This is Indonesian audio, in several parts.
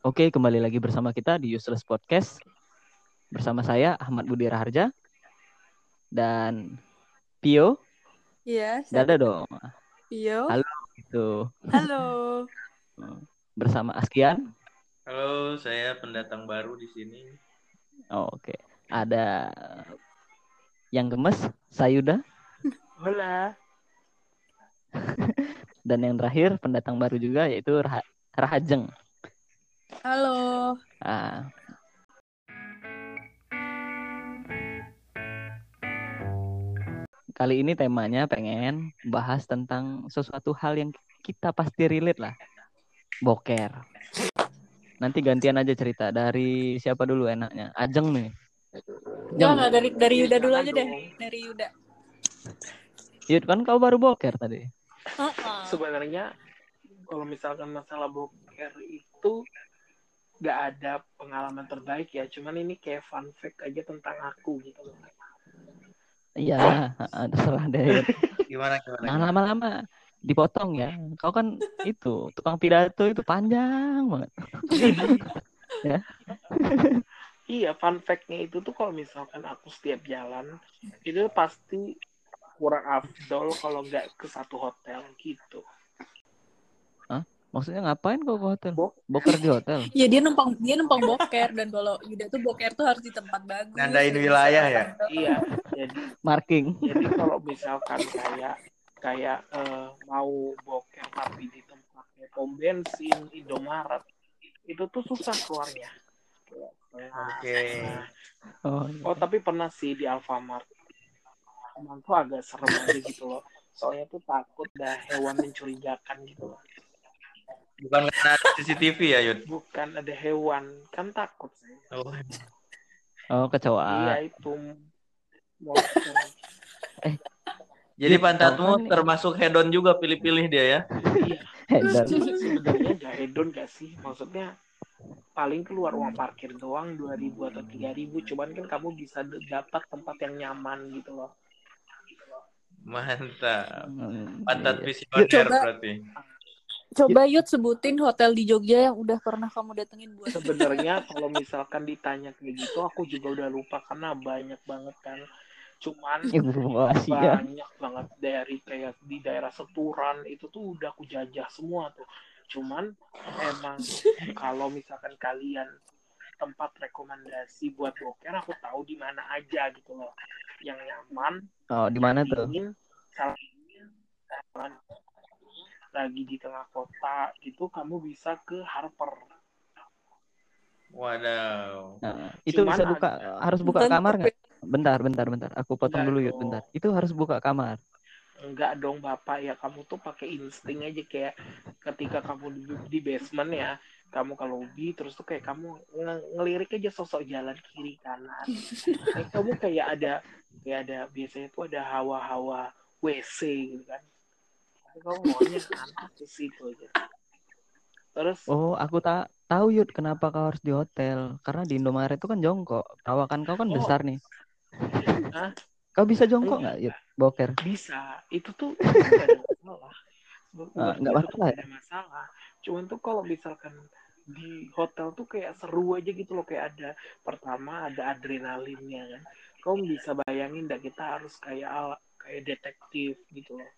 Oke, kembali lagi bersama kita di Useless Podcast. Bersama saya Ahmad Budi Raharja dan Pio. Iya, Dada dong. Pio. Halo. Gitu. Halo. Bersama Askian. Halo, saya pendatang baru di sini. Oh, Oke. Ada yang gemes, Sayuda. Hola. Dan yang terakhir pendatang baru juga yaitu Rah Rahajeng. Halo. Ah. Kali ini temanya pengen bahas tentang sesuatu hal yang kita pasti relate lah. Boker. Nanti gantian aja cerita dari siapa dulu enaknya? Ajeng nih. Enggak, enggak dari dari Yuda dulu aja deh. Dari Yuda. Yud kan kau baru boker tadi. Heeh. Sebenarnya kalau misalkan masalah boker itu nggak ada pengalaman terbaik ya, cuman ini kayak fun fact aja tentang aku gitu loh. Iya, ah, terserah deh. Gimana gimana? Jangan lama-lama dipotong ya. Kau kan itu tukang pidato itu panjang banget. Iya, fun fact-nya itu tuh kalau misalkan aku setiap jalan itu pasti kurang afdol kalau nggak ke satu hotel gitu. Maksudnya ngapain kau ke hotel? Bok- Boker di hotel. Ya dia numpang dia numpang boker dan kalau Yuda tuh boker tuh harus di tempat bagus. Nandain wilayah ya? Iya, jadi Marking. jadi kalau misalkan kayak kayak eh, mau boker tapi di tempat kayak pom bensin, Indomaret itu tuh susah keluarnya. Oke. Oh, iya. Oh tapi pernah sih di Alfamart. Emang tuh agak serem aja gitu loh. Soalnya tuh takut ada hewan mencurigakan gitu loh. Bukan karena CCTV ya, Yud? Bukan ada hewan, kan takut saya. Oh, oh Iya kecoa. itu monster. jadi pantatmu kan- termasuk hedon juga pilih-pilih dia ya? iya. Hedon. Sebenarnya gak hedon gak sih? Maksudnya paling keluar uang parkir doang 2000 atau 3000 cuman kan kamu bisa dapat tempat yang nyaman gitu loh. Mantap. Hmm, Pantat iya. visioner berarti. Coba Yud sebutin hotel di Jogja yang udah pernah kamu datengin buat Sebenarnya kalau misalkan ditanya kayak gitu aku juga udah lupa karena banyak banget kan. Cuman Ibu masih ya. banyak banget dari kayak di daerah Seturan itu tuh udah aku jajah semua tuh cuman emang kalau misalkan kalian tempat rekomendasi buat boker aku tahu di mana aja gitu loh yang nyaman Oh, di mana tuh? salah lagi di tengah kota gitu kamu bisa ke Harper Wadaw. Nah, itu Cuman bisa buka harus buka Bentar, kamar nggak? Bentar, bentar, bentar. Aku potong Enggak dulu yuk, bentar. Itu harus buka kamar. enggak dong bapak ya kamu tuh pakai insting aja kayak ketika kamu di, di basement ya kamu ke lobby terus tuh kayak kamu nge- ngelirik aja sosok jalan kiri kanan kayak kamu kayak ada kayak ada biasanya tuh ada hawa-hawa WC gitu kan Maunya terus Oh, aku tak tahu Yud kenapa kau harus di hotel. Karena di Indomaret itu kan jongkok. Tawakan kau kan Oh. besar nih. Hah? Kau bisa jongkok nggak Yud? Boker. bisa itu tuh nggak ada masalah Ah, masalah nggak ada masalah cuman tuh kalau misalkan di hotel tuh kayak seru aja gitu loh kayak ada pertama ada adrenalinnya kan kamu bisa bayangin dah kita harus kayak ala- kayak detektif gitu loh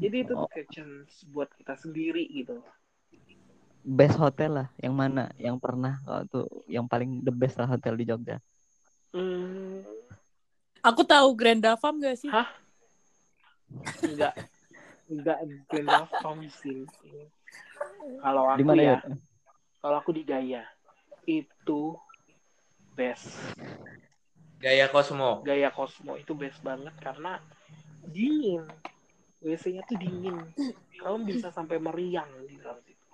jadi itu tuh Oh. kayak chance buat kita sendiri gitu Best hotel lah. Yang mana? Yang pernah kau tuh yang paling the best lah hotel di Jogja. hmm, Aku tahu Grand Davam gak sih? Hah? enggak enggak Grand Farm sih kalau aku Di mana ya Yud? kalau aku di Gaya itu best Gaya Cosmo. gaya Cosmo itu best banget karena dingin WC-nya tuh dingin kamu bisa sampai meriang di dalam situ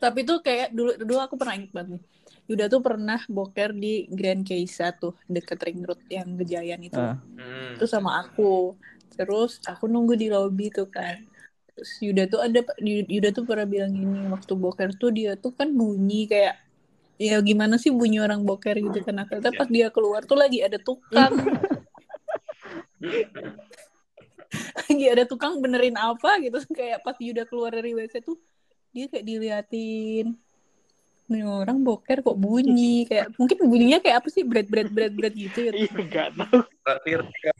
Tapi tuh kayak dulu dulu aku pernah inget banget nih. Yuda tuh pernah boker di Grand Keisa tuh deket ring road yang Gejayan itu. Hmm. Itu sama aku. Terus aku nunggu di lobby tuh kan. Terus Yuda tuh ada Yuda tuh pernah bilang gini waktu boker tuh dia tuh kan bunyi kayak ya gimana sih bunyi orang boker gitu kan. Ternyata pas dia keluar tuh lagi ada tukang. lagi ada tukang benerin apa gitu kayak pas Yuda keluar dari WC tuh dia kayak diliatin nih orang boker kok bunyi kayak mungkin bunyinya kayak apa sih bread bread bread bread gitu ya Iya nggak tahu.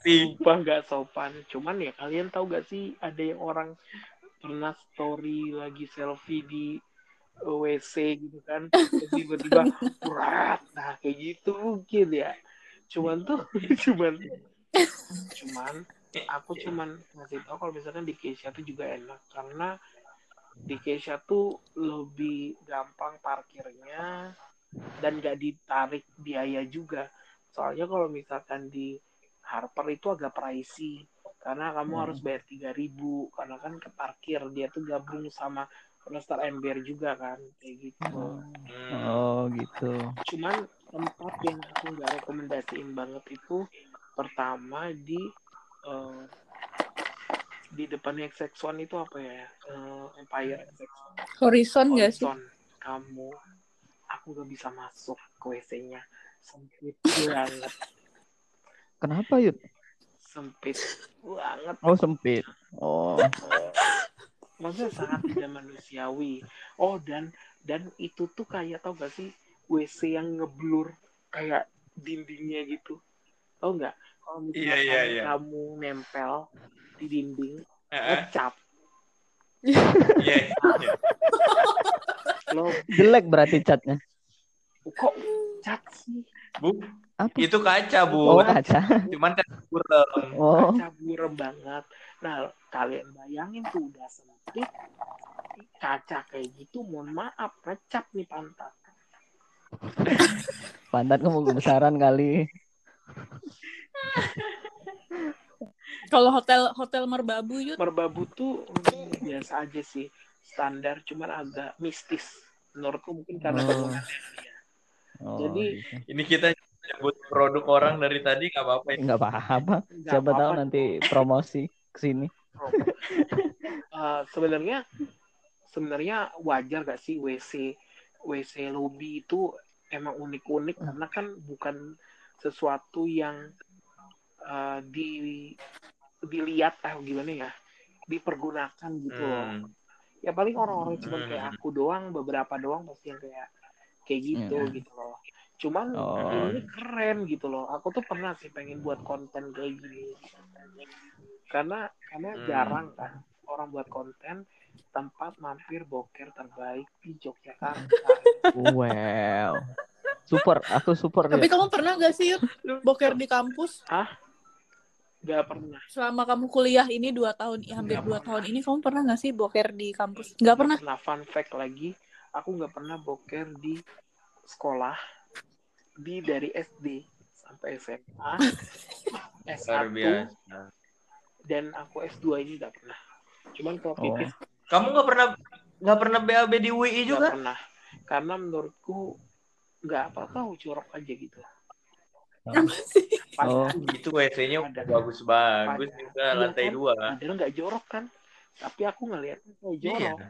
Sumpah nggak sopan. Cuman ya kalian tahu gak sih ada yang orang pernah story lagi selfie di WC gitu kan. Tiba-tiba berat. Nah kayak gitu mungkin ya. Cuman tuh cuman cuman aku cuman ngasih tahu kalau misalkan di Keisha tuh juga enak karena di Keisha tuh lebih gampang parkirnya dan gak ditarik biaya juga. Soalnya kalau misalkan di Harper itu agak pricey karena kamu Hmm. harus bayar 3000 karena kan ke parkir dia tuh gabung sama Roster Ember juga kan kayak gitu. Hmm. Oh gitu. Cuman tempat yang aku nggak rekomendasiin banget itu pertama di eh, di depan XX1 itu apa ya? Eh, Empire XX1. horizon gak sih Horizon. Kamu aku gak bisa masuk ke WC-nya. Sempit banget. Kenapa Yud? Sempit banget. Oh sempit. Oh. Maksudnya sangat tidak manusiawi. Oh dan dan itu tuh kayak tau gak sih WC yang ngeblur kayak dindingnya gitu. Tau nggak? Kalau misalkan Iya, iya, iya. kamu nempel di dinding, Eh, ngecap. Iya. iya. Lo Jelek berarti catnya. kok cat sih? Bu, Apa? itu kaca, Oh Bu. kaca. Cuman kan kurang. Oh. Kaca burem banget. Nah, kalian bayangin tuh udah sempit, kaca kayak gitu, mohon maaf, ngecap nih pantat. Pantat kamu kebesaran kali. Kalau hotel hotel merbabu yud Merbabu tuh biasa aja sih, standar, cuman agak mistis. Menurutku mungkin karena Oh. Oh, Jadi- gitu. Ini kita nyebut produk orang dari tadi nggak apa-apa ya. nggak apa-apa. Siapa tahu apa-apa nanti promosi ke sini. Eh, sebenarnya sebenarnya wajar gak sih WC WC lobby itu emang unik-unik karena kan bukan sesuatu yang eh, di dilihat ah gimana ya dipergunakan gitu loh Hmm. ya paling orang-orang cuma Hmm. kayak aku doang beberapa doang pasti yang kayak kayak gitu Hmm. gitu loh cuman Oh. ini keren gitu loh aku tuh pernah sih pengen buat konten kayak gini karena karena Hmm. jarang kan orang buat konten tempat mampir boker terbaik di Yogyakarta Wow. Super, aku super. tapi Yud. kamu pernah gak sih boker di kampus gak pernah. Selama kamu kuliah ini dua tahun hampir dua tahun ini kamu pernah gak sih boker di kampus? Nggak pernah. Nah fun fact lagi aku nggak pernah boker di sekolah di dari SD sampai SMA Luar S1 biasa. dan aku S2 ini nggak pernah. Cuman kalau Oh. pipis Kamu nggak pernah nggak pernah BAB di UI nggak juga? pernah. Karena menurutku nggak apa-apa jorok aja gitu apa sih Oh. Padahal, Itu WC-nya Ada. bagus-bagus juga Iya lantai kan? dua. padahal nggak jorok kan tapi aku ngeliatnya kayak jorok Iya.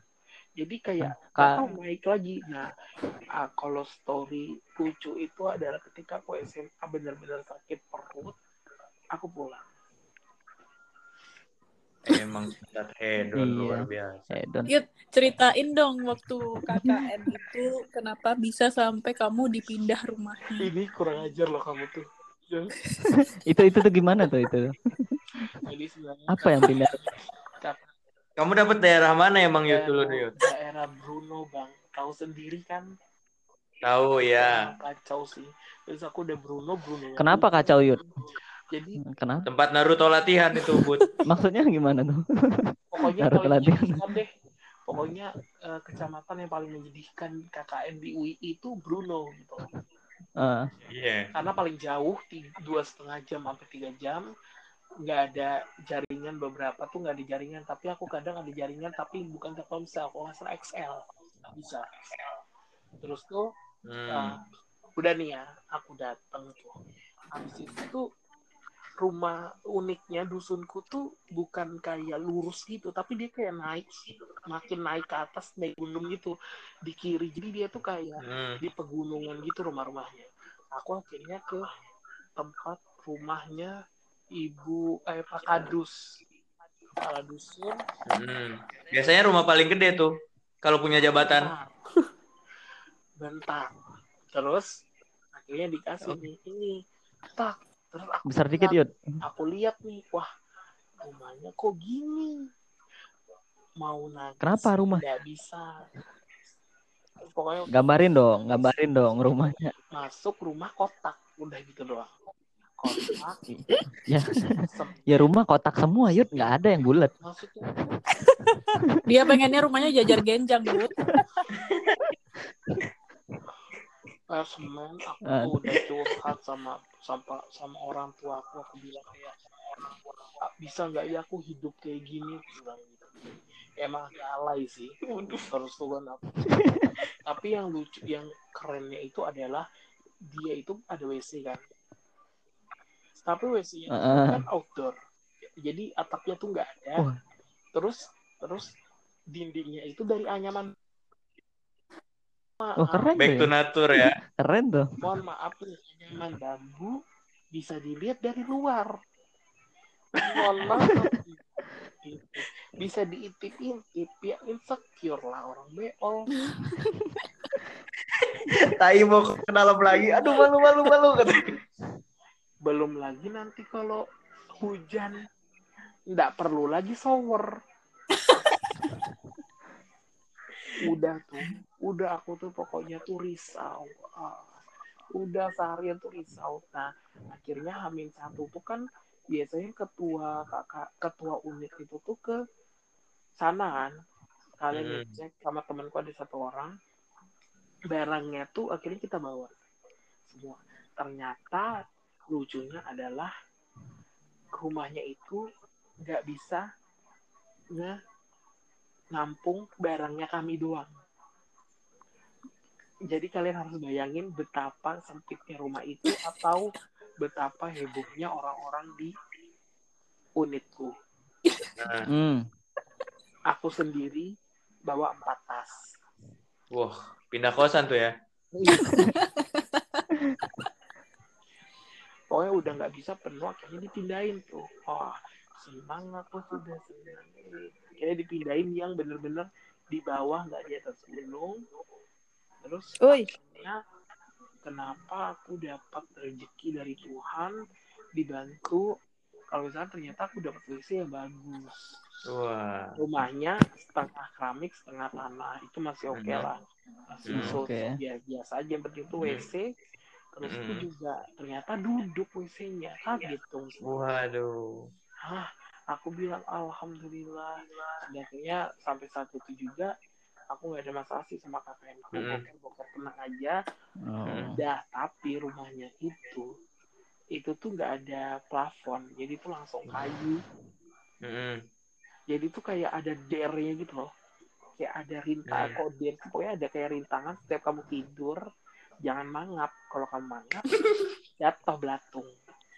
jadi kayak Ka- oh, naik lagi nah ah, kalau story lucu itu adalah ketika aku SMA benar-benar sakit perut aku pulang Emang sangat hedon Iya. luar biasa. Hedon. Yud, ceritain dong waktu KKN itu kenapa bisa sampai kamu dipindah rumahnya ini kurang ajar loh kamu tuh Itu itu tuh gimana tuh itu? jadi Apa yang pindah? Kamu dapat daerah mana emang Yud dulu Yud? daerah Bruno bang tahu sendiri kan Tahu ya. kacau sih terus aku udah Bruno Bruno Kenapa kacau Yud? Jadi Kenapa? Tempat Naruto latihan itu, Bud. Maksudnya gimana tuh? pokoknya paling latihan. deh pokoknya eh, kecamatan yang paling menyedihkan KKN di UI itu Bruno gitu Ah, Iya. karena paling jauh dua setengah jam sampai tiga jam nggak ada jaringan beberapa tuh nggak ada jaringan tapi aku kadang ada jaringan tapi bukan Telkomsel kalau nggak salah XL bisa terus tuh Hmm. Nah, udah nih ya, aku datang tuh. Habis itu tuh rumah uniknya dusunku tuh bukan kayak lurus gitu, tapi dia kayak naik, makin naik ke atas naik gunung gitu di kiri. Jadi dia tuh kayak Hmm. di pegunungan gitu rumah-rumahnya. Aku akhirnya ke tempat rumahnya ibu eh Pak Kadus. Kepala dusun Hmm. Biasanya rumah paling gede tuh. Kalau punya jabatan. bentar terus akhirnya dikasih nih ini tak terus aku Besar dikit lihat- Yud. aku lihat nih wah rumahnya kok gini mau nangis Kenapa rumah? nggak bisa pokoknya Gambarin dong, gambarin dong rumahnya. masuk rumah kotak udah gitu doang kotak Ya, ya rumah kotak semua Yud, nggak ada yang bulat. maksudnya Dia pengennya rumahnya jajar genjang, Bud. kayak semen aku tuh udah curhat sama sama sama orang tua aku. Aku bilang kayak "Ah, bisa nggak ya aku hidup kayak gini? Bilang gitu. Emang alay sih. Terus tuh kan aku. Tapi yang lucu yang kerennya itu adalah dia itu ada WC kan. Tapi WC-nya itu Heeh. kan outdoor. Jadi atapnya tuh nggak ada. Wah. terus terus dindingnya itu dari anyaman Oh keren Back to tuh, ya. nature ya. keren tuh. mohon maaf nih anyaman bambu bisa dilihat dari luar mohon maaf Gitu. bisa diintip-intip ya insecure lah orang beol Tai mau ke dalam lagi. Aduh malu malu malu belum lagi nanti kalau hujan nggak perlu lagi shower udah tuh udah aku tuh pokoknya tuh risau. Ah, udah seharian tuh risau. Nah akhirnya Hamin satu tuh kan biasanya ketua kakak ketua unit itu tuh ke sana kan. Kalian Hmm. ngecek sama temanku ada satu orang. Barangnya tuh akhirnya kita bawa. Semua. Ternyata lucunya adalah rumahnya itu nggak bisa nge nampung barangnya kami doang. Jadi kalian harus bayangin betapa sempitnya rumah itu atau betapa hebohnya orang-orang di unitku. Nah, Hmm. Aku sendiri bawa empat tas. wah, pindah kosan tuh ya. Pokoknya udah nggak bisa penuh, akhirnya dipindahin tuh. Wah, senang aku sudah senang. Akhirnya dipindahin yang bener-bener di bawah, nggak di atas gunung. Terus Oi. akhirnya kenapa aku dapat rezeki dari Tuhan, dibantu. Kalau misalnya ternyata aku dapat WC yang bagus. Wah. Rumahnya setengah keramik, setengah tanah. Itu masih oke Mhm. lah. Masih Hmm, so- so- ya, biasa aja. Yang penting itu Hmm. WC. Terus itu Hmm. juga ternyata duduk WC-nya. Kaget dong. Waduh. Hah, aku bilang alhamdulillah. Dan akhirnya sampai saat itu juga aku nggak ada masalah sih sama kakakku. Mm-mm. Boker-boker tenang aja. Oh. Dah, tapi rumahnya itu itu tuh nggak ada plafon. Jadi itu langsung kayu. Mm-mm. Jadi itu kayak ada dernya gitu loh. Kayak ada rintangan Hmm. kode. Pokoknya ada kayak rintangan setiap kamu tidur. Jangan mangap. Kalau kamu mangap, jatuh belatung.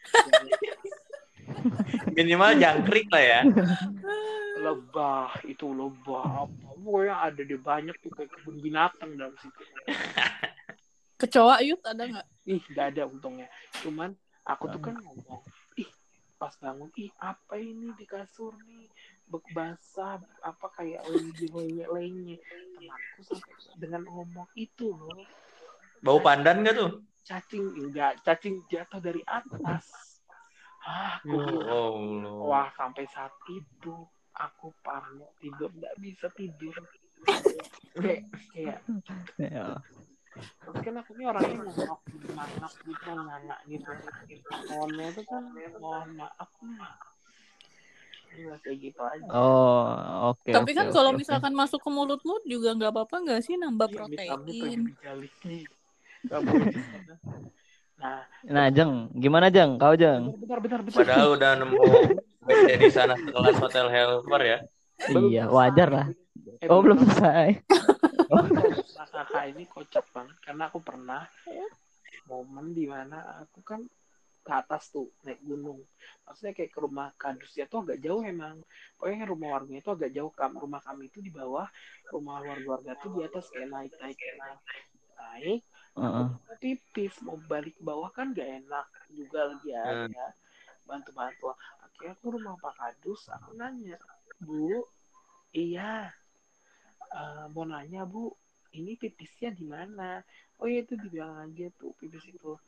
Minimal jangkrik lah ya. lebah itu lebah. Apa pokoknya ada di banyak tuh kayak kebun binatang dalam situ. Kecoa yuk ada nggak? ih gak ada untungnya. Cuman aku tuh kan ngomong ih pas bangun ih apa ini di kasur nih? Bek basah apa kayak lenye lenye lenye temanku sampai dengan ngomong itu loh. Bau pandan gak tuh? cacing enggak. Cacing jatuh dari atas aku Ya bilang, Allah. wah sampai saat itu aku parno tidur nggak bisa tidur kayak kayak Ya. Terus kan aku ini orangnya ngomong mangap gitu nganga gitu. Mohonnya itu kan mohon maaf kayak gitu aja. Oh, oke. Tapi oke, kan oke, kalau oke. misalkan masuk ke mulutmu juga nggak apa-apa nggak sih nambah Iya, protein? Gak boleh sana. Nah, Nah, Jeng, gimana Jeng? Kau Jeng? bentar, bentar, bentar. Padahal udah nemu WC di sana kelas hotel helper ya. Belum Iya, selesai. wajar lah. Eh, Oh, belum selesai. Nah, kakak ini kocak banget karena aku pernah momen di mana aku kan ke atas tuh naik gunung maksudnya kayak ke rumah kadusnya tuh agak jauh emang pokoknya rumah warganya itu agak jauh kam rumah kami itu di bawah rumah warga-warga tuh di atas kayak naik naik naik naik Heeh. aku pipis mau balik ke bawah kan gak enak juga lagi Hmm. ada bantu-bantu. Akhirnya aku rumah Pak Kadus aku nanya bu iya "Eh, mau nanya bu ini pipisnya di mana? Oh ya itu dibilang aja tuh pipis itu.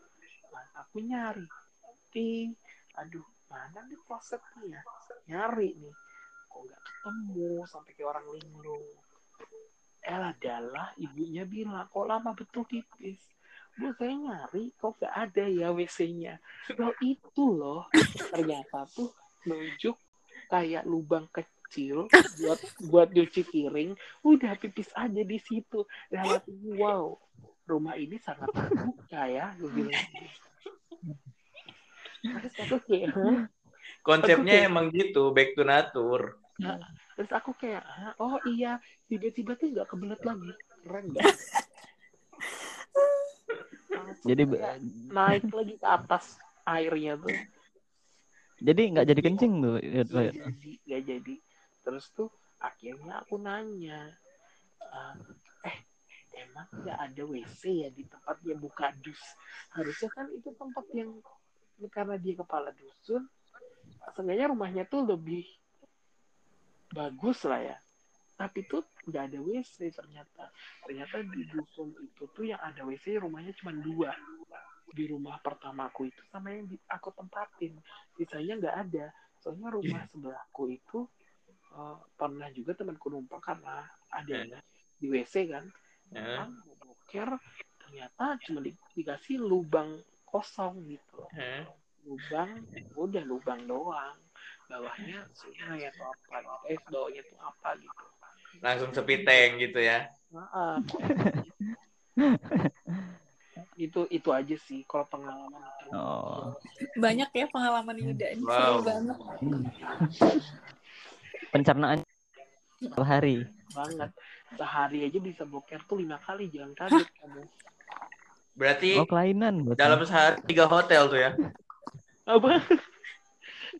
Nah, aku nyari. Ting. Aduh mana nih klosetnya? Nyari nih. Kok nggak ketemu sampai kayak orang linglung adalah ibunya bilang kok lama betul pipis Bu saya nyari kok nggak ada ya WC-nya loh itu loh. Ternyata tuh nunjuk kayak lubang kecil buat buat nyuci piring udah pipis aja di situ. Dan wow rumah ini sangat terbuka ya gue bilang. Terus aku kayak "Hah?" Konsepnya emang gitu, back to nature. Terus aku kayak "Hah? oh iya. Tiba-tiba tuh nggak kebelet lagi. Keren gak Jadi naik lagi ke atas airnya tuh. Jadi nggak jadi kencing tuh. Yud. jadi gak jadi. Terus tuh akhirnya aku nanya "Eh, eh emang nggak ada WC ya di tempat dia buka dus? Harusnya kan itu tempat yang karena dia kepala dusun seenggaknya rumahnya tuh lebih bagus lah ya. Tapi tuh nggak ada WC ternyata. Ternyata di dusun itu tuh yang ada WC rumahnya cuma dua. Di rumah pertamaku itu sama yang di, aku tempatin. Sisanya nggak ada. Soalnya rumah sebelahku itu eh, pernah juga temanku numpang karena ada di WC kan. Numpang mau boker ternyata cuma di- dikasih lubang kosong gitu Hah? lubang udah lubang doang bawahnya sungai atau apa gitu eh bawahnya tuh apa gitu Langsung sepi tank gitu ya. Nah, itu itu aja sih kalau pengalaman itu. Oh. Banyak ya pengalaman Yuda ini seru Wow. banget. Pencernaan setiap hari. banget sehari aja bisa boker tuh lima kali jangan kaget kamu Berarti Oh kelainan. berarti. dalam sehari tiga hotel tuh ya. apa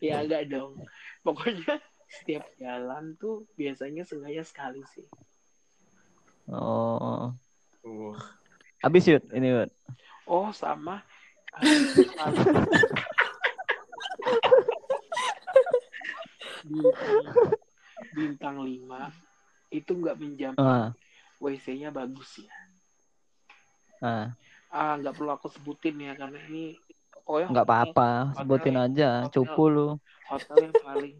ya enggak dong pokoknya setiap jalan tuh biasanya sengaja sekali sih Oh. Uh. Habis Yud, ini Yud. oh sama bintang bintang lima itu nggak menjamin Ah, WC-nya bagus ya ah. ah nggak perlu aku sebutin ya karena ini pokoknya nggak hotel- apa-apa, sebutin aja. hotel. Cupu lu. hotel yang paling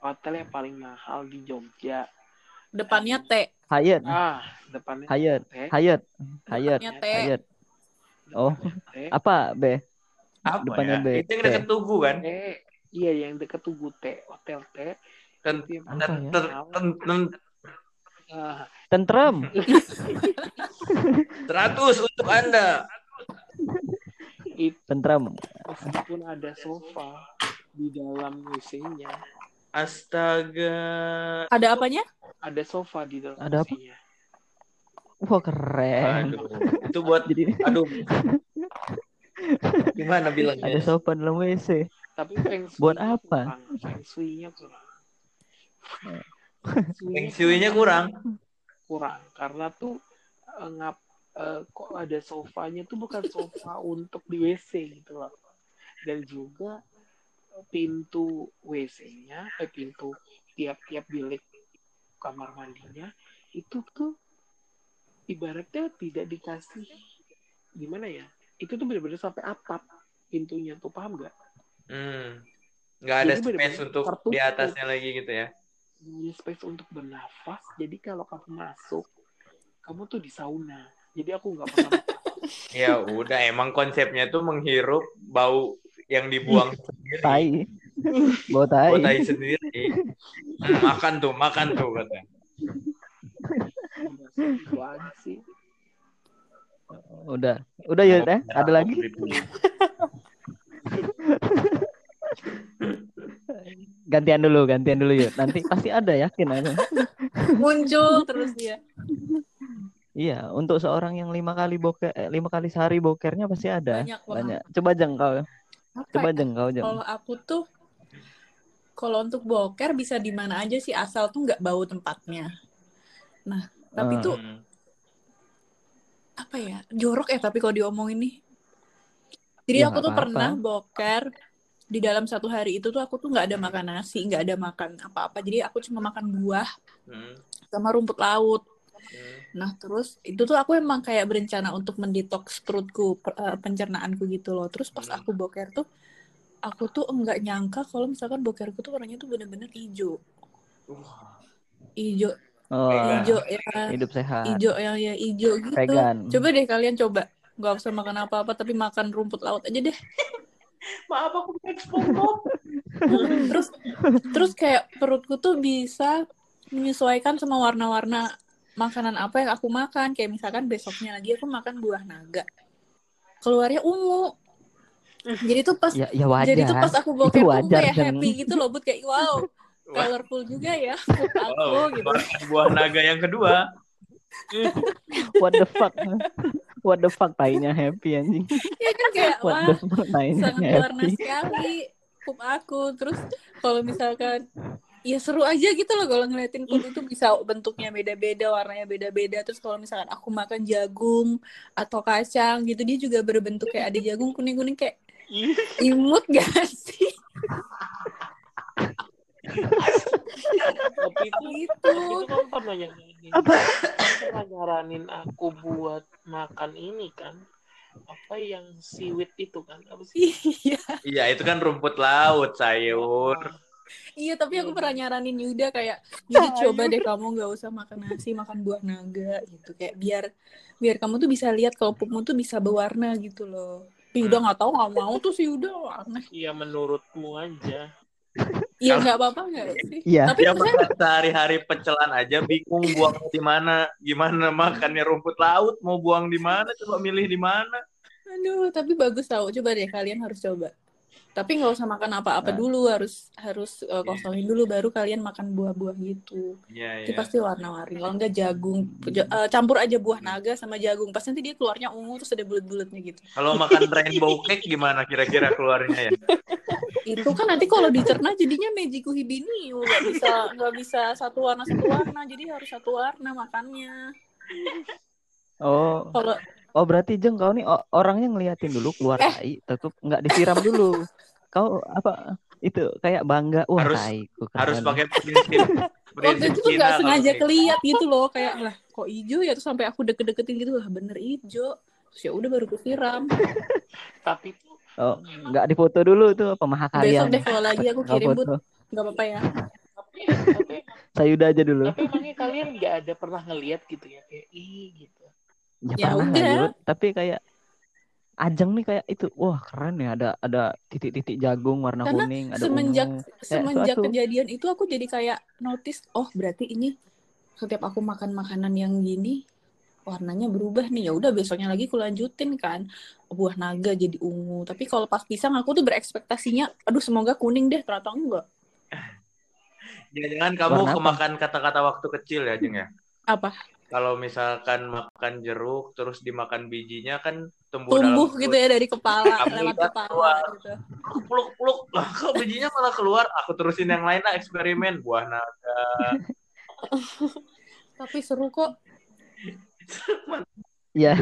hotel yang paling mahal di Jogja Depannya T. Hayat, ah depannya Hayat, teh Hayat, Hayat, Depannya T. Hayat. Oh, teh apa B? Apa Depannya ya? B. Itu yang dekat Tugu kan? T iya yang deket Tugu T hotel T Ten, ten, ya? ten, ten, ten, ah, Tentrem. 100 untuk Anda. Itu Tentrem. meskipun ada sofa di dalam WC-nya Astaga. Ada apanya? ada sofa di dalam Ada apa? WC-nya Wah keren. Aduh. Itu buat Jadi aduh. Gimana bilangnya? ada sofa dalam WC. tapi feng Buat apa? kurang. feng shui-nya kurang Feng shui-nya kurang. kurang karena tuh eh, ngap eh, kok ada sofanya tuh bukan sofa untuk di WC gitu loh dan juga pintu WC-nya eh pintu tiap-tiap bilik kamar mandinya itu tuh ibaratnya tidak dikasih gimana ya itu tuh bener-bener sampai atap pintunya tuh paham nggak Hmm. Nggak ada Jadi space untuk tertutup. di atasnya lagi gitu ya. Ada space untuk bernafas jadi kalau kamu masuk kamu tuh di sauna jadi aku nggak pernah Ya udah emang konsepnya tuh menghirup bau yang dibuang sendiri. Tai. Bawa tai. Bau tai sendiri. Hmm, makan tuh, makan tuh aja sih Udah. Udah ya? Ada lagi? Gantian dulu, gantian dulu Yud. Nanti pasti ada yakin aku. Muncul terus dia. Iya, untuk seorang yang lima kali boker, eh, lima kali sehari bokernya pasti ada. Banyak banget. Banyak. Coba jeng kau. Apa Coba ya? jeng kau jeng. Kalau aku tuh kalau untuk boker bisa di mana aja sih asal tuh nggak bau tempatnya. Nah, tapi Ah. tuh Hmm. apa ya? Jorok ya tapi kalau diomongin nih. Jadi Ya, aku tuh apa-apa. pernah boker di dalam satu hari itu tuh aku tuh nggak ada makan nasi, nggak ada makan apa-apa. Jadi aku cuma makan buah Hmm. sama rumput laut. Hmm. Nah terus itu tuh aku emang kayak berencana untuk mendetoks perutku, per- eh, pencernaanku gitu loh. Terus pas Hmm. aku boker tuh, aku tuh enggak nyangka kalau misalkan bokerku tuh warnanya tuh bener-bener hijau. Hijau, Oh, hijau ya, hidup sehat. hijau yang ya hijau gitu. Vegan. Coba deh kalian coba. Gak usah makan apa-apa tapi makan rumput laut aja deh. Maaf aku bukan SpongeBob. terus terus kayak perutku tuh bisa menyesuaikan sama warna-warna makanan apa yang aku makan kayak misalkan besoknya lagi aku makan buah naga keluarnya ungu jadi tuh pas Ya, ya wajar. jadi tuh pas aku Itu tuh kayak Jeng. happy gitu loh but kayak wow colorful juga ya aku wow, gitu makan buah naga yang kedua. What the fuck? What the fuck tainya happy anjing. ya kan kayak What wah the fuck sangat warna happy. sekali pup aku terus kalau misalkan ya seru aja gitu loh kalau ngeliatin pup itu bisa bentuknya beda-beda warnanya beda-beda. Terus kalau misalkan aku makan jagung atau kacang gitu dia juga berbentuk kayak ada jagung kuning-kuning kayak Ih, imut gak sih? Tapi itu gitu itu kan pernah nyaranin Apa? pernah nyaranin aku buat makan ini kan? Apa yang seaweed itu kan? Apa sih? Iya. Iya, itu kan rumput laut, sayur. Iya tapi aku pernah nyaranin Yuda kayak jadi coba deh kamu nggak usah makan nasi makan buah naga gitu kayak biar biar kamu tuh bisa lihat kalau pupmu tuh bisa berwarna gitu loh Yuda nggak tahu nggak mau tuh si Yuda aneh Iya menurutmu aja Iya nggak apa-apa nggak sih? Iya. Tapi maksudnya makan sehari-hari pecelan aja bingung buang di mana. Gimana makannya rumput laut mau buang di mana? Coba milih di mana? aduh tapi bagus tahu. Coba deh kalian harus coba. Tapi nggak usah makan apa-apa Nah. dulu harus harus uh, kosongin dulu baru kalian makan buah-buah gitu. Iya, Itu iya. pasti warna-warni. Kalau nggak jagung ja- uh, campur aja buah naga sama jagung. Pas nanti dia keluarnya ungu terus ada bulat-bulatnya gitu. Kalau makan rainbow cake gimana kira-kira keluarnya ya? Itu kan nanti kalau dicerna jadinya Mejiku Hibini nggak bisa nggak bisa satu warna satu warna jadi harus satu warna makannya. Oh, Kalau oh berarti Jeng kau nih orangnya ngeliatin dulu keluar Eh. tai, tetep nggak disiram dulu. Kau apa itu kayak bangga, wah Harus- tai, ku Harus pakai prinsip waktu itu tuh nggak sengaja kayak- keliat gitu loh kayak lah kok hijau ya terus sampai aku deket-deketin gitu lah bener hijau terus ya udah baru kusiram tapi tuh Oh, nggak difoto dulu tuh besok pemahakarya. deh kalau lagi aku kirim but foto. nggak apa-apa ya tapi tapi Sayuda aja dulu. tapi emangnya kalian nggak ada pernah ngeliat gitu ya kayak ih gitu Ya, Ya pernah udah. tapi kayak Ajeng nih kayak itu, wah keren ya. Ada ada titik-titik jagung warna Karena kuning, ada semenjak ungu. semenjak suatu- kejadian itu aku jadi kayak notice oh berarti ini setiap aku makan makanan yang gini warnanya berubah nih. Ya udah besoknya lagi aku lanjutin kan. Buah naga jadi ungu. Tapi kalau pas pisang aku tuh berekspektasinya aduh semoga kuning deh. Ternyata enggak. Jangan kamu kemakan kata-kata waktu kecil ya, Jeng ya. apa Kalau misalkan makan jeruk terus dimakan bijinya kan tumbuh, dalam tumbuh perut. gitu ya dari kepala Kamu lewat lihat kepala keluar. gitu Peluk peluk. Lah, kok bijinya malah keluar? Aku terusin yang lain lah eksperimen buah naga. tapi seru kok Ya.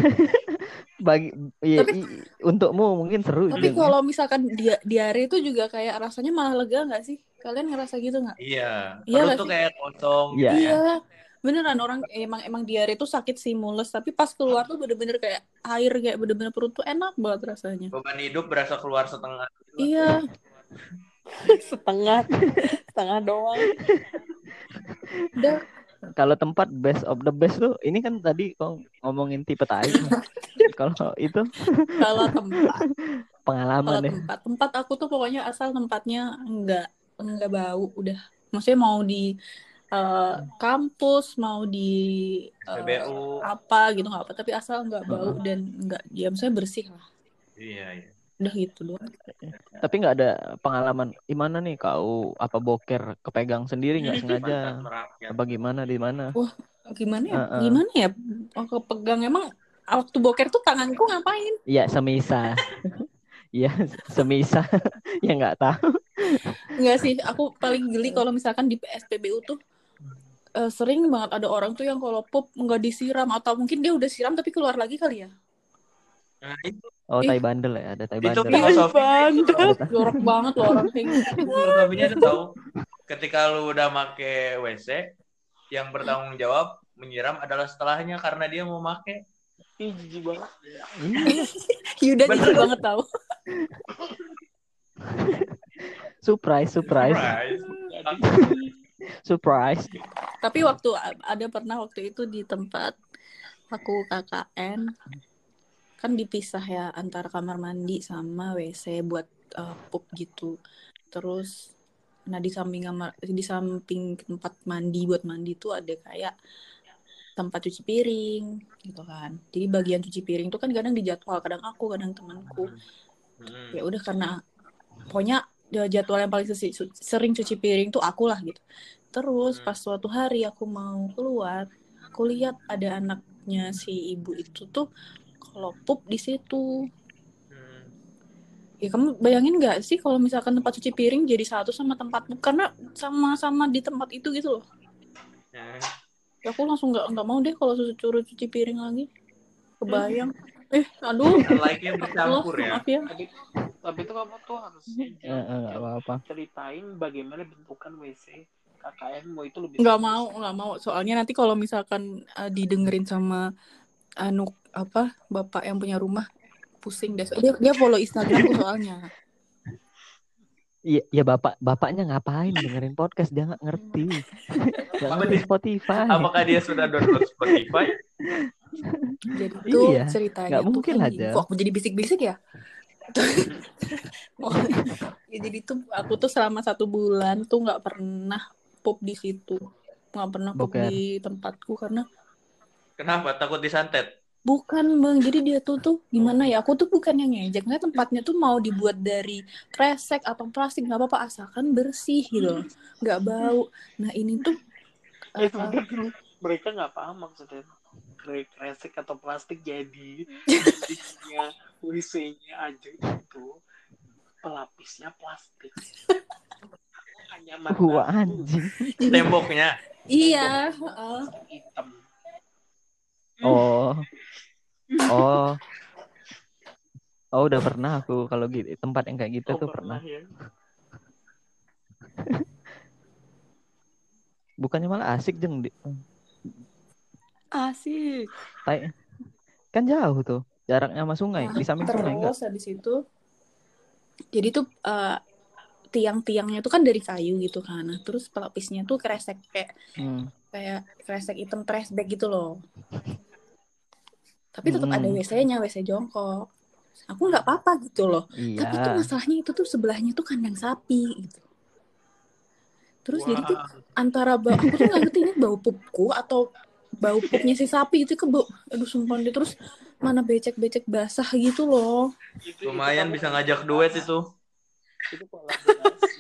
Bagi ya, Tapi- i- untukmu mungkin seru Tapi kalau misalkan dia diare itu juga kayak rasanya malah lega nggak sih? Kalian ngerasa gitu nggak? Iya. Iya Perut tuh sih? kayak kosong. Iya. gitu ya. Iya, beneran orang emang emang diare itu sakit sih mules, tapi pas keluar tuh bener-bener kayak air kayak bener-bener perut tuh enak banget rasanya. Beban hidup berasa keluar setengah. Iya, setengah setengah doang udah Kalau tempat best of the best tuh, ini kan tadi kau ngomongin tipe tai. Kalau itu kalau tempat, pengalaman kalau deh. tempat, tempat aku tuh pokoknya asal tempatnya enggak enggak bau, udah. Maksudnya mau di eh, kampus, mau di PBU. apa gitu nggak apa, tapi asal nggak bau dan nggak, ya maksudnya bersih lah. Iya, iya. Udah gitu doang. Tapi nggak ada pengalaman gimana nih kau apa boker kepegang sendiri nggak sengaja? Apa gimana di mana? Gimana ya? Heeh. Gimana ya? Aku pegang emang waktu boker tuh tanganku ngapain? Iya, semisa. Iya, semisa. ya nggak tahu. Enggak sih, aku paling geli kalau misalkan di PSPBU tuh eh, sering banget ada orang tuh yang kalau pup nggak disiram atau mungkin dia udah siram tapi keluar lagi kali ya. Nah, itu Oh, tai bandel ya, ada tai bandel. itu tau. Jorok banget loh orang kayak gitu. Filosofinya itu tahu. Ketika lu udah make WC, yang bertanggung jawab menyiram adalah setelahnya karena dia mau make. Ih, jijik banget. Yuda jijik banget tau. Surprise, surprise, Surprise. surprise. Tapi waktu ada pernah waktu itu di tempat aku KKN kan dipisah ya antara kamar mandi sama WC buat eh, pup gitu. Terus nah di samping kamar di samping tempat mandi buat mandi tuh ada kayak tempat cuci piring gitu kan. Jadi bagian cuci piring tuh kan kadang dijadwal, kadang aku, kadang temanku. Hmm. ya udah karena pokoknya ya jadwal yang paling sering cuci piring tuh aku lah gitu terus Hmm. pas suatu hari aku mau keluar aku lihat ada anaknya si ibu itu tuh kalau pup di situ Hmm. ya kamu bayangin nggak sih kalau misalkan tempat cuci piring jadi satu sama tempat pup karena sama-sama di tempat itu gitu loh Hmm. ya aku langsung nggak nggak mau deh kalau suruh cuci piring lagi kebayang eh aduh Like-nya bercampur ya. maaf ya Tapi, tapi itu kamu tuh harus Eh, eh, nggak apa-apa. ceritain bagaimana bentukan WC KKN mau itu lebih nggak mau nggak mau soalnya nanti kalau misalkan uh, didengerin sama anu apa bapak yang punya rumah pusing deh dia dia follow Instagramku soalnya Iya, ya bapak bapaknya ngapain dengerin podcast dia nggak ngerti. Apa ngerti dia- Spotify. Apakah dia sudah download Spotify? jadi tuh Iya, ceritanya nggak tuh mungkin kan lah, gini. Jal. kok aku jadi bisik-bisik ya ya jadi tuh aku tuh selama satu bulan tuh nggak pernah pup di situ nggak pernah pup Boker. di tempatku karena Kenapa? Takut disantet? Bukan bang, jadi dia tuh tuh gimana ya? Aku tuh bukan yang ngejek, nggak tempatnya tuh mau dibuat dari kresek atau plastik nggak apa-apa asalkan bersih gitu, loh. nggak bau. Nah ini tuh Eh, sebentar dulu. mereka nggak paham maksudnya Kre- kresek atau plastik jadi WC-nya aja itu pelapisnya plastik hanya Wah anjing. Temboknya. iya, heeh. hitam Oh. Oh. Oh udah pernah aku kalau gitu tempat yang kayak gitu Oh, tuh pernah. ya Bukannya malah asik jeng di asik. tai- kan jauh tuh jaraknya sama sungai Nah, di samping sungai enggak? Terus habis itu, jadi tuh eh, tiang-tiangnya tuh kan dari kayu gitu kan. Nah, terus pelapisnya tuh kresek kayak Hmm. kayak kresek hitam trash bag gitu loh. Tapi tetap Hmm. ada WC-nya, WC jongkok. Aku nggak apa-apa gitu loh. Iya. Tapi tuh masalahnya itu tuh sebelahnya tuh kandang sapi gitu. Terus jadi tuh antara bau aku tuh nggak ngerti ini bau pupku atau bau pupnya si sapi itu ke bau aduh sumpah deh terus mana becek-becek basah gitu loh. Lumayan bisa ngajak duet itu. Itu kolaborasi.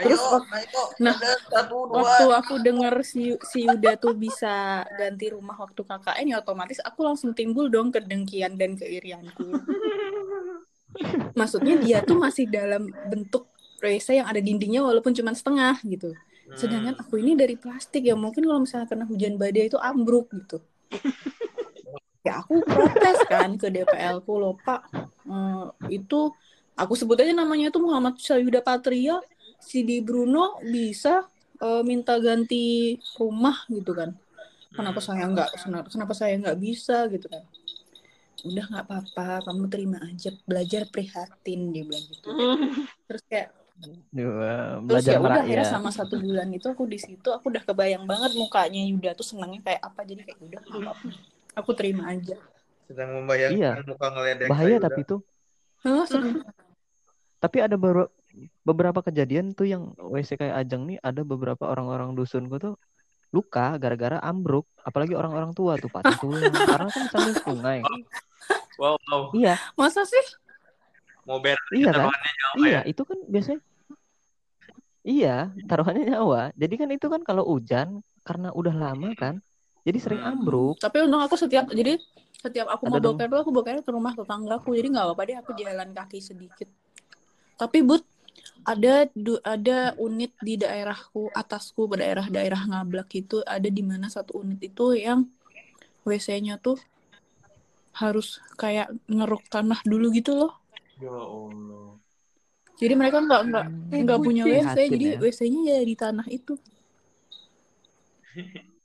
Terus Ayo, ayo. nah, satu dua. Waktu aku denger si si Yuda tuh bisa ganti rumah waktu KKN ya otomatis aku langsung timbul dong kedengkian dan keirianku. Maksudnya dia tuh masih dalam bentuk WC yang ada dindingnya walaupun cuma setengah gitu. Sedangkan Hmm. aku ini dari plastik ya mungkin kalau misalnya kena hujan badai itu ambruk gitu. ya aku protes kan ke DPL ku loh Pak. Eh, itu aku sebut aja namanya itu Muhammad Sayuda Patria. Si di Bruno bisa eh, minta ganti rumah gitu kan. Kenapa Hmm. saya nggak kenapa saya nggak bisa gitu kan? Udah nggak apa-apa, kamu terima aja belajar prihatin dia bilang gitu. Terus kayak Dua, Terus belajar ya udah akhirnya sama satu bulan itu aku di situ aku udah kebayang banget mukanya Yuda tuh senangnya kayak apa jadi kayak udah. Aku terima aja. Sedang membayangkan Iya. muka ngeledek Bahaya tapi tuh. Hah. Tapi ada beberapa beberapa kejadian tuh yang WC kayak Ajeng nih ada beberapa orang-orang dusunku tuh luka gara-gara ambruk apalagi orang-orang tua tuh patah tulang karena kan sambil sungai Wow, wow. iya Masa sih? Mau beres iya kan taruhannya nyawa iya ya. itu kan biasanya iya taruhannya nyawa jadi kan itu kan kalau hujan karena udah lama kan jadi sering Hmm. ambruk Tapi untung aku setiap jadi setiap aku Ada mau dong. boker tuh aku bokernya ke rumah tetanggaku jadi nggak apa-apa deh aku jalan kaki sedikit. Tapi but ada du- ada unit di daerahku atasku daerah-daerah ngablak itu ada di mana satu unit itu yang WC-nya tuh harus kayak ngeruk tanah dulu gitu loh. Ya Allah. Jadi mereka nggak nggak Hmm. nggak punya WC, jadi ya. WC-nya ya di tanah itu.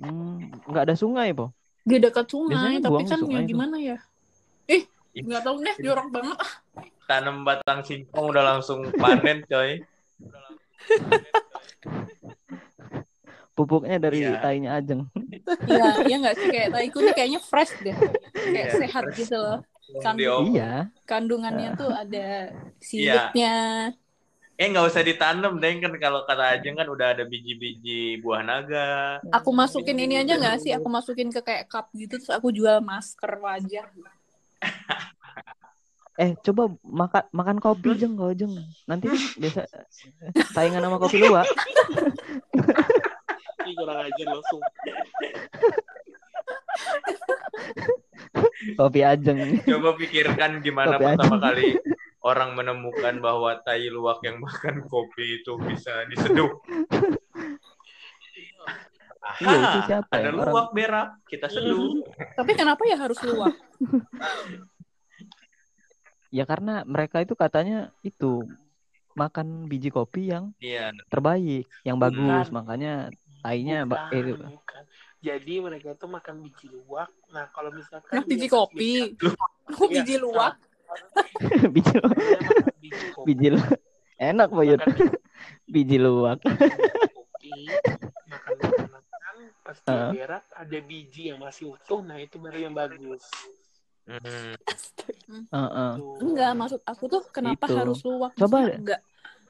Hmm, nggak ada sungai, po. Di dekat sungai, Biasanya tapi kan sungai ya gimana ya? Eh, nggak tahu deh, jorok banget. ah. Tanam batang singkong udah langsung panen, coy. Pupuknya dari Iya. tainya Ajeng. Iya, iya nggak sih kayak taiku nih kayaknya fresh deh, kayak Iya, sehat fresh. gitu loh. Kan- Diom- Iya. Kandungannya tuh ada siwitnya. Eh nggak usah ditanam, deng kan kalau kata Ajeng kan udah ada biji-biji buah naga. Aku masukin ini aja nggak sih? Aku masukin ke kayak cup gitu, terus aku jual masker wajah. Eh, coba makan makan kopi jeng kau jeng. Nanti biasa saingan sama kopi luwak. Ih, kurang ajar langsung. Kopi Ajeng. Coba pikirkan gimana Kopi pertama Ajeng. kali orang menemukan bahwa tai luwak yang makan kopi itu bisa diseduh. Aha, Iya, itu siapa ada ya? Luwak berak, kita seduh. Tapi kenapa ya harus luwak? Ya karena mereka itu katanya itu makan biji kopi yang Iya, terbaik, yang bagus, Bukan. makanya tainya Bukan, eh, bukan. Jadi mereka itu makan biji luwak. Nah, kalau misalkan Nah, biji kopi. Iya, biji luwak. biji makan biji kopi. biji lu- enak Boyut. Biji luwak. kopi, makan makanan, pas dia Ah. berak ada biji yang masih utuh, nah itu baru yang bagus. Hmm. Heeh. Tuh. Enggak, maksud aku tuh kenapa Itu. harus luwak? Coba enggak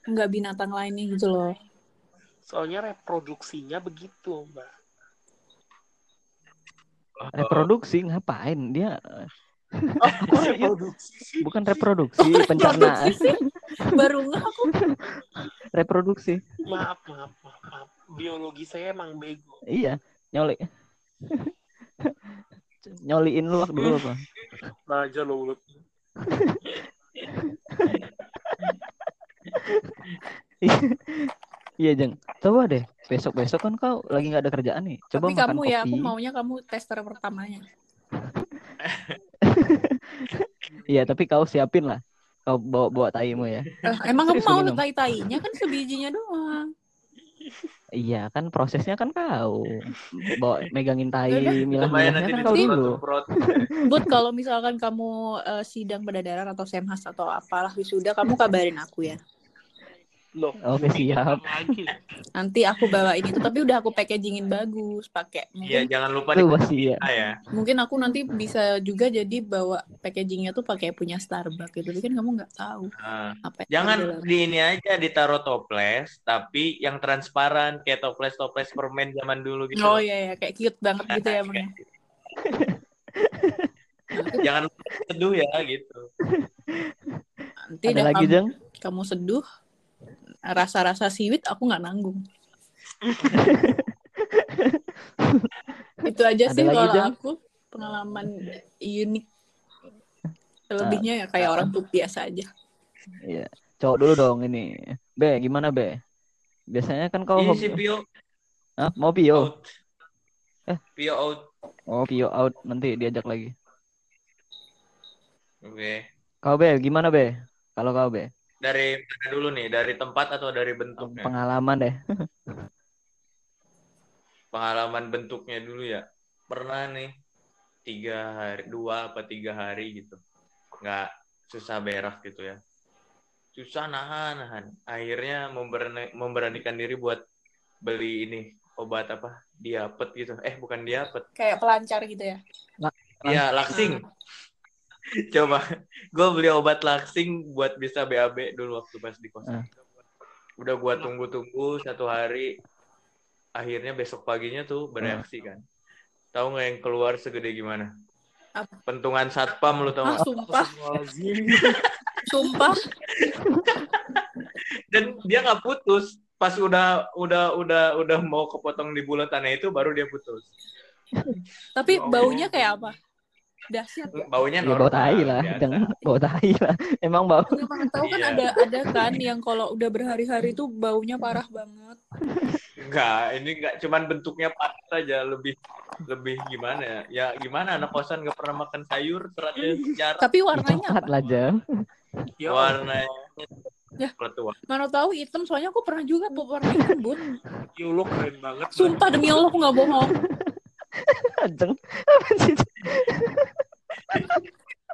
enggak binatang lainnya gitu loh. Soalnya reproduksinya begitu, Mbak. Reproduksi ngapain? Dia Oh, reproduksi. bukan reproduksi, pencernaan. Produksi sih. Baru nggak aku. Reproduksi. Maaf, maaf, maaf, maaf. Biologi saya emang bego. Iya, nyoli. Nyoliin luwak dulu apa? Nah, aja lo mulut. Iya, Jeng. Coba deh, besok-besok kan kau lagi nggak ada kerjaan nih. Coba Tapi makan kamu kopi. ya, aku maunya kamu tester pertamanya. Iya, tapi kau siapin lah. Kau bawa-bawa taimu ya. Eh, emang kamu mau minum. tai-tainya kan sebijinya doang. Iya, kan prosesnya kan kau. Bawa megangin tai, Udah. Lumayan milah-milahnya kan kau dulu. Buat kalau misalkan kamu eh, sidang perdadaran atau semhas atau apalah wisuda, kamu kabarin aku ya. Loh, Oke, siap. lagi. Nanti aku bawain itu, tapi udah aku packagingin bagus, pakai Iya, mungkin jangan lupa Tuh di masih ya. ya. mungkin aku nanti bisa juga jadi bawa packagingnya tuh pakai punya Starbucks gitu, tapi kan kamu nggak tahu Nah, apa jangan di ini aja ditaruh toples, tapi yang transparan kayak toples-toples permen zaman dulu gitu. Oh iya ya, kayak cute banget gitu ya, Bang. ya. Jangan seduh ya gitu. Nanti Ada lagi, kamu, Jeng? kamu seduh, rasa-rasa siwit aku nggak nanggung. Itu aja Ada sih kalau aku pengalaman unik. Selebihnya ya kayak orang tuh biasa aja. Iya. Cowok dulu dong ini. Be, gimana Be? Biasanya kan kau Ini hobi- si Pio Hah? mau Pio? out. Eh. Pio out. Oh, Pio out nanti diajak lagi. Oke. Kau Be, gimana Be? Kalau kau Be, Dari mana dulu nih? Dari tempat atau dari bentuknya? pengalaman deh. Pengalaman bentuknya dulu ya. Pernah nih tiga hari, dua apa tiga hari gitu. Nggak susah berak gitu ya. Susah nahan, nahan. Akhirnya memberani- memberanikan diri buat beli ini obat apa? Diapet gitu. Eh bukan diapet. Kayak pelancar gitu ya. Iya, laksing. Coba, gue beli obat laksing buat bisa BAB dulu waktu pas di kosan. Ah. Udah gua tunggu-tunggu satu hari, akhirnya besok paginya tuh bereaksi kan. Tahu nggak yang keluar segede gimana? Apa? Pentungan satpam lu tau Ah, nggak? sumpah, sumpah. Dan dia nggak putus. Pas udah udah udah udah mau kepotong di bulatannya itu baru dia putus. Tapi Oh. baunya kayak apa? Dahsyat ya. Baunya Ya bau normal. tai lah, biasa. jangan bau tai lah. Emang bau. Enggak tahu kan Iya. ada ada kan yang kalau udah berhari-hari tuh baunya parah banget. Enggak, ini enggak cuman bentuknya pas saja lebih lebih gimana ya? Ya gimana anak kosan nggak pernah makan sayur seratnya sejarah Tapi warnanya Coklat apa? lah Jeng. Ya, warnanya Ya. Mana tahu hitam soalnya aku pernah juga warna hitam, Bun. Ya Allah keren banget. Sumpah demi Allah aku nggak bohong. Ajeng. Apa sih?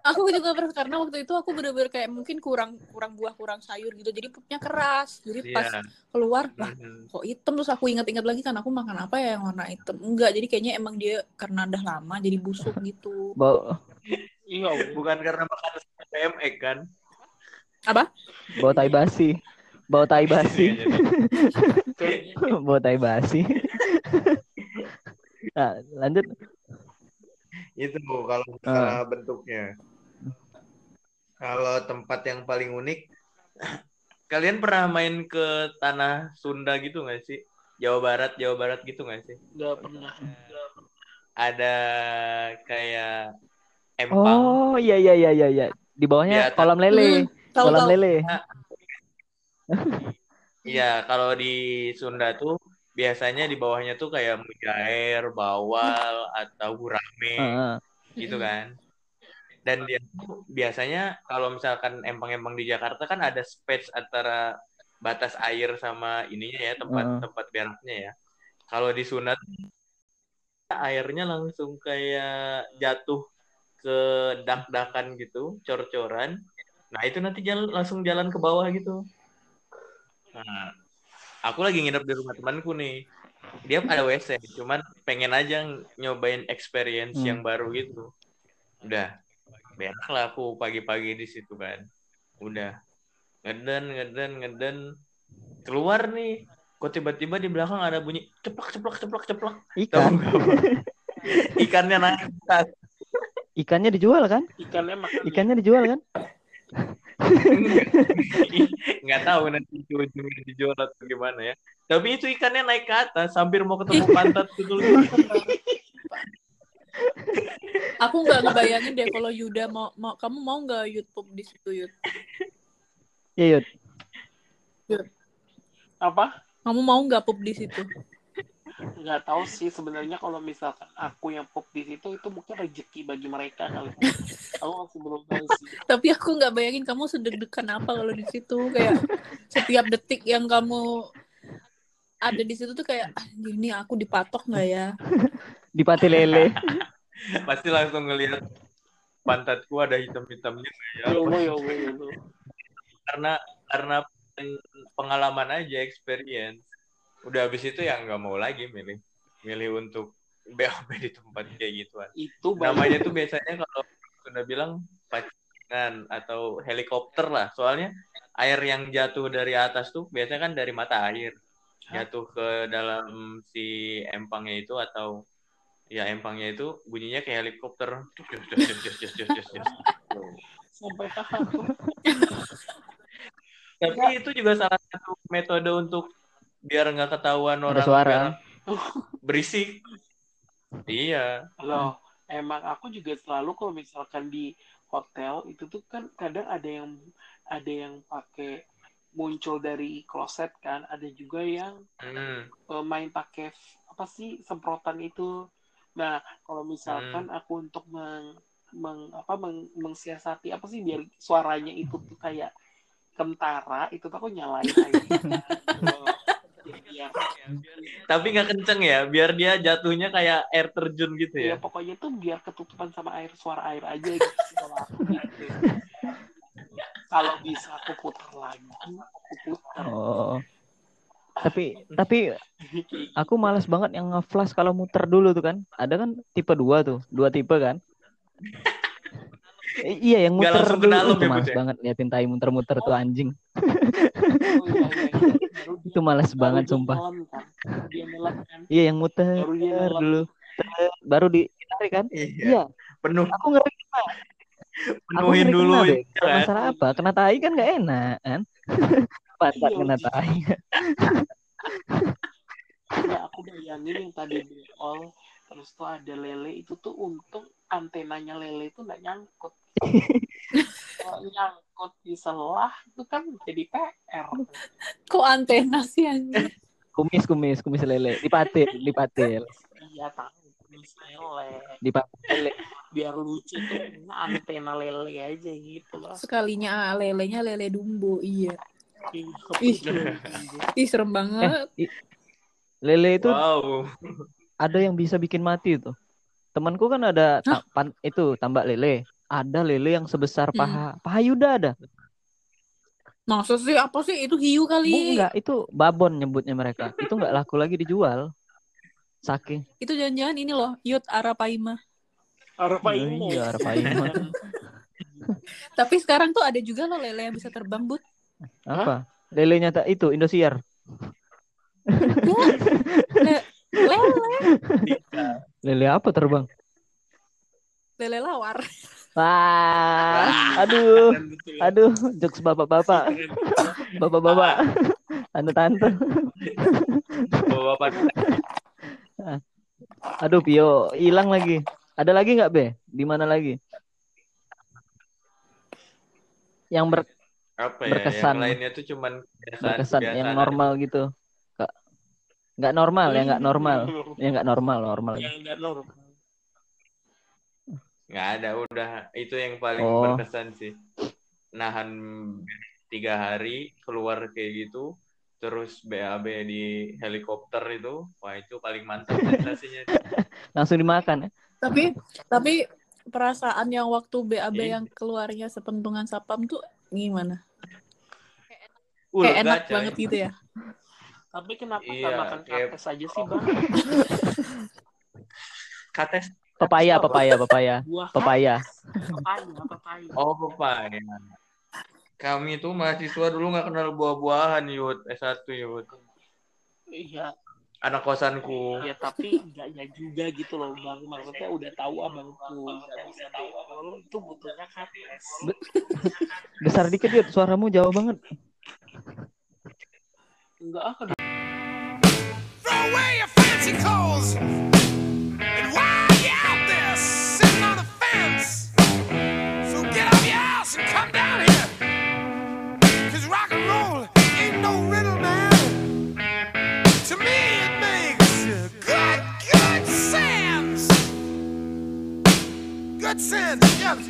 Aku juga pernah karena waktu itu aku bener-bener kayak mungkin kurang kurang buah, kurang sayur gitu. Jadi pupnya keras. Jadi pas Iya. keluar lah Mhm. kok hitam terus aku ingat-ingat lagi kan aku makan apa ya yang warna hitam. Enggak, jadi kayaknya emang dia karena udah lama jadi busuk gitu. Bau Iya. Bukan karena makan PMX kan? bau tai basi. Bau tai basi. Kayaknya. bau tai basi. Nah, lanjut. Itu kalau masalah bentuknya. Kalau tempat yang paling unik, kalian pernah main ke tanah Sunda gitu nggak sih? Jawa Barat, Jawa Barat gitu nggak sih? Gak pernah. Ada kayak empang. Oh, iya iya iya iya iya. Di bawahnya atas. kolam lele. Hmm, tahu Kolam tahu. lele. Iya, kalau di Sunda tuh biasanya di bawahnya tuh kayak mujair, bawal, atau gurame gitu kan. Dan dia tuh biasanya kalau misalkan empang-empang di Jakarta kan ada space antara batas air sama ininya ya, tempat Heeh. tempat beraknya ya. Kalau di Sunda tuh airnya langsung kayak jatuh ke dak-dakan gitu, cor-coran. Nah, itu nanti jalan langsung jalan ke bawah gitu. Nah, aku lagi nginep di rumah temanku nih. Dia ada WC, cuman pengen aja nyobain experience Hmm. yang baru gitu. Udah, berak lah aku pagi-pagi di situ kan. Udah, ngeden, ngeden, ngeden. Keluar nih, kok tiba-tiba di belakang ada bunyi ceplak, ceplak, ceplak, ceplak. Tahu Ikan. Ikannya naik. Ikannya dijual kan? Ikannya makan. Ikannya dijual kan? nggak tahu nanti ujungnya dijual atau gimana ya tapi itu ikannya naik ke atas hampir mau ketemu pantat gitu Aku nggak ngebayangin deh kalau Yuda mau, mau kamu mau nggak YouTube di situ Yud? Iya, Yud. Apa? Kamu mau nggak pup di situ? Nggak tahu sih sebenarnya kalau misalkan aku yang pop di situ itu mungkin rezeki bagi mereka kali. aku masih belum tahu sih. Tapi aku nggak bayangin kamu sedeg-degan apa kalau di situ kayak setiap detik yang kamu ada di situ tuh kayak ah, ini aku dipatok nggak ya? Di pati lele. pasti langsung ngelihat pantatku ada hitam-hitamnya ya Ya ya ya karena karena pengalaman aja experience udah habis itu ya nggak mau lagi milih milih untuk BAB di tempat kayak gituan. Itu banyak. namanya tuh biasanya kalau sudah bilang pacingan atau helikopter lah. Soalnya air yang jatuh dari atas tuh biasanya kan dari mata air. Jatuh ke dalam si empangnya itu atau ya empangnya itu bunyinya kayak helikopter. Sampai takut. tapi itu juga salah satu metode untuk biar nggak ketahuan orang suara. berisik iya Loh, emang aku juga selalu kalau misalkan di hotel itu tuh kan kadang ada yang ada yang pakai muncul dari kloset kan, ada juga yang Hmm. eh, main pakai apa sih semprotan itu. Nah, kalau misalkan aku untuk meng, meng- apa meng- mengsiasati apa sih biar suaranya itu tuh kayak kentara, itu tuh aku nyalain aja. Oh, biar tapi nggak kenceng ya biar dia jatuhnya kayak air terjun gitu ya ya pokoknya tuh biar ketutupan sama air suara air aja gitu kalau bisa aku putar lagi aku putar Oh. Tapi tapi aku malas banget yang nge-flash kalau muter dulu tuh kan. Ada kan tipe dua tuh, dua tipe kan. I- iya yang muter dulu dalam itu ya, malas Bud, ya? banget liatin tai muter-muter tuh anjing. oh, iya, iya, iya. Itu malas banget sumpah. kan. Kan Iya yang muter baru dia dulu. Baru ditarik kan? iya Iya, penuh aku ngeri. Aku penuhin ngeri dulu kena, ya kan? masalah apa? Kena tai kan nggak enak kan? Pantat Iya, kena tai. ya aku bayangin yang tadi beol terus tuh ada lele itu tuh untung antenanya lele itu nggak nyangkut kalau nyangkut di selah itu kan jadi PR Kok antena sih anjing? Kumis kumis kumis lele, dipatil, dipatil, iya tahu tulis lele dipatil. biar lucu tuh antena lele aja gitu loh Sekalinya ah, lelenya lele dumbo, iya. Ih. Ih serem Eh, banget. i- lele itu Wow. Ada yang bisa bikin mati tuh. Temanku kan ada ta- pan- itu tambak lele. Ada lele yang sebesar Hmm. paha paha Yuda ada. Masa sih apa sih itu hiu Bu, kali? enggak, itu babon nyebutnya mereka. Itu enggak laku lagi dijual. Saking. Itu jangan-jangan ini loh, Yud Arapaima. Arapaimo. Iya, Arapaima. Tapi sekarang tuh ada juga loh lele yang bisa terbang, Bud. Apa? Lelenya tak itu Indosiar. Le- lele, Lele apa terbang? lele lawar. Wah, aduh, aduh, jokes bapak-bapak, bapak-bapak, tante-tante. Bapak Aduh, Pio, hilang lagi. Ada lagi nggak, Be? Di mana lagi? Yang ber apa ya? Berkesan. Yang lainnya tuh cuman kebiasaan, berkesan, yang normal gitu. Nggak, nggak normal, ya nggak normal. Ya nggak normal, normal. Yang nggak normal. nggak ada udah itu yang paling Oh. berkesan sih nahan tiga hari keluar kayak gitu terus BAB di helikopter itu wah itu paling mantap sensasinya Langsung dimakan ya. Tapi tapi perasaan yang waktu BAB Iya. yang keluarnya sepentungan sapam tuh gimana? uh, Kayak enak banget gitu ya. Tapi kenapa Iya, nggak makan kayak- kates aja sih bang? kates Papaya, papaya, papaya, Buah papaya. papaya, papaya. oh papaya kami tuh mahasiswa dulu nggak kenal buah-buahan yud S1 yud Iya, anak kosanku ya tapi enggaknya juga gitu loh bang. Maksudnya udah tahu abangku nggak bisa diukur itu butuhnya kates. Besar dikit, Yud. Suaramu jauh banget. Throw away your fancy clothes. And you're out there sitting on the fence, so get your house and come down here. Cause rock and roll ain't no riddle, man. To me, it makes good, good sense. Good sense.